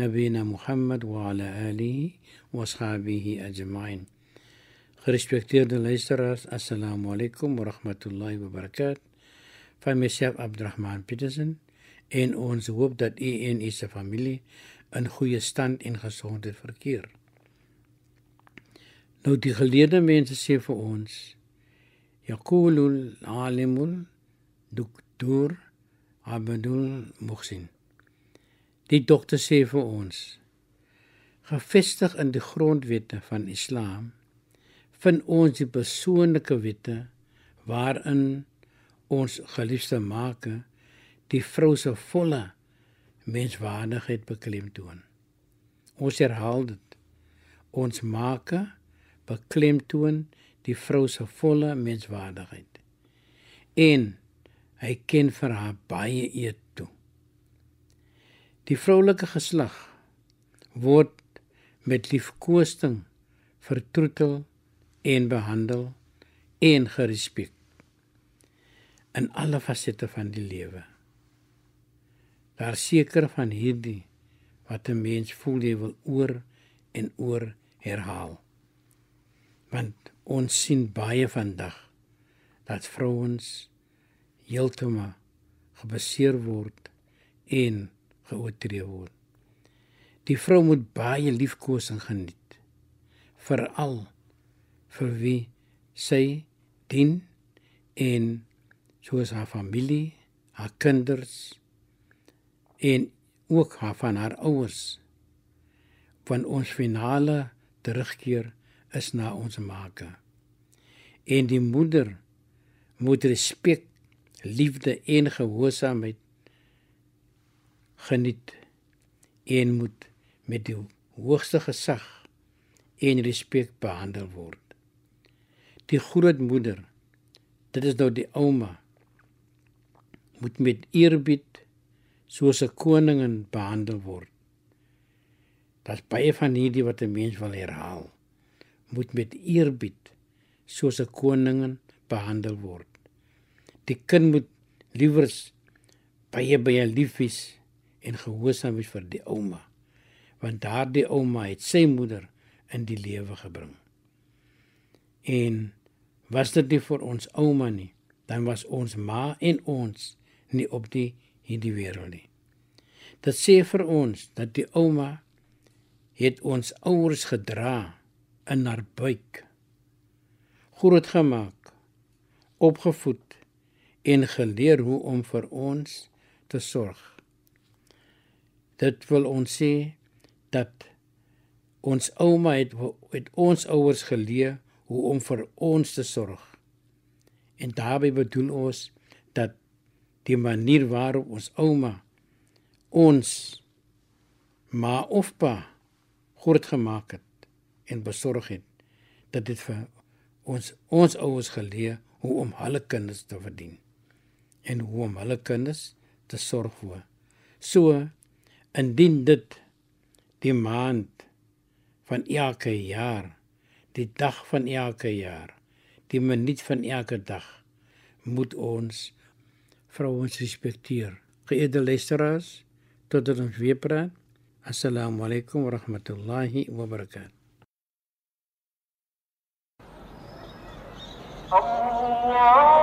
نبينا محمد وعلى آله وأصحابه أجمعين Gerespekteerde luisteraars, assalamu alaykum wa rahmatullahi wa barakatuh. Van myself Abdurrahman Petersen en ons hoop dat u en u se familie in goeie stand en gesondheid verkeer. Nou die geleerde mense sê vir ons yaqulul alimul doktor Abdul Muhsin. Die dokter sê vir ons gevestig in die grondwette van Islam vind ons die persoonlike wette waarin ons geliefde maak die vrou se volle menswaardigheid beklemtoon. Ons herhaal dit. Ons maak beklemtoon die vrou se volle menswaardigheid. En hy ken vir haar baie eet. Die vroulike geslag word met liefkoesting vertroetel en behandel en gerespek in alle fasette van die lewe. Daar seker van hierdie wat 'n mens voel jy wil oor en oor herhaal. Want ons sien baie vandag dat vrouens heeltemal gebaseer word en geoortree word. Die vrou moet baie liefkosing geniet. Veral vir wie sy dien en soos haar familie, haar kinders en ook haar van haar ouers. Van ons finale terugkeer is na ons maker. En die moeder moet respek, liefde en gehoorsaamheid geniet. En moet met die hoogste gesag en respek behandel word. Die grootmoeder dit is nou die ouma moet met eerbied soos 'n koningin behandel word. Daar's baie van hierdie wat 'n mens wil herhaal moet met eerbied soos 'n koningin behandel word. Die kind moet liewers baie baie lief wees en gehoorsaam wees vir die ouma want daardie ouma het sy moeder in die lewe gebring en was dit nie vir ons ouma nie, dan was ons ma en ons nie op die hierdie wêreld nie. Dit sê vir ons dat die ouma het ons ouers gedra in haar buik, groot gemaak, opgevoed en geleer hoe om vir ons te sorg. Dit wil ons sê dat ons ouma het, het ons ouers geleer hoe om vir ons te sorg. En daarbey bedoel ons dat die manier waarop ons ouma ons ma of pa groot gemaak het en besorg het dat dit vir ons ons ouers geleer hoe om hulle kinders te verdien en hoe om hulle kinders te sorg vir. So indien dit die maand van elke jaar, die dag van elke jaar, die minuut van elke dag moet ons vrouens respekteer. Geëerde luisteraars, totdat ons weer praat. Assalamu alaykum wa rahmatullahi wa barakatuh. Allah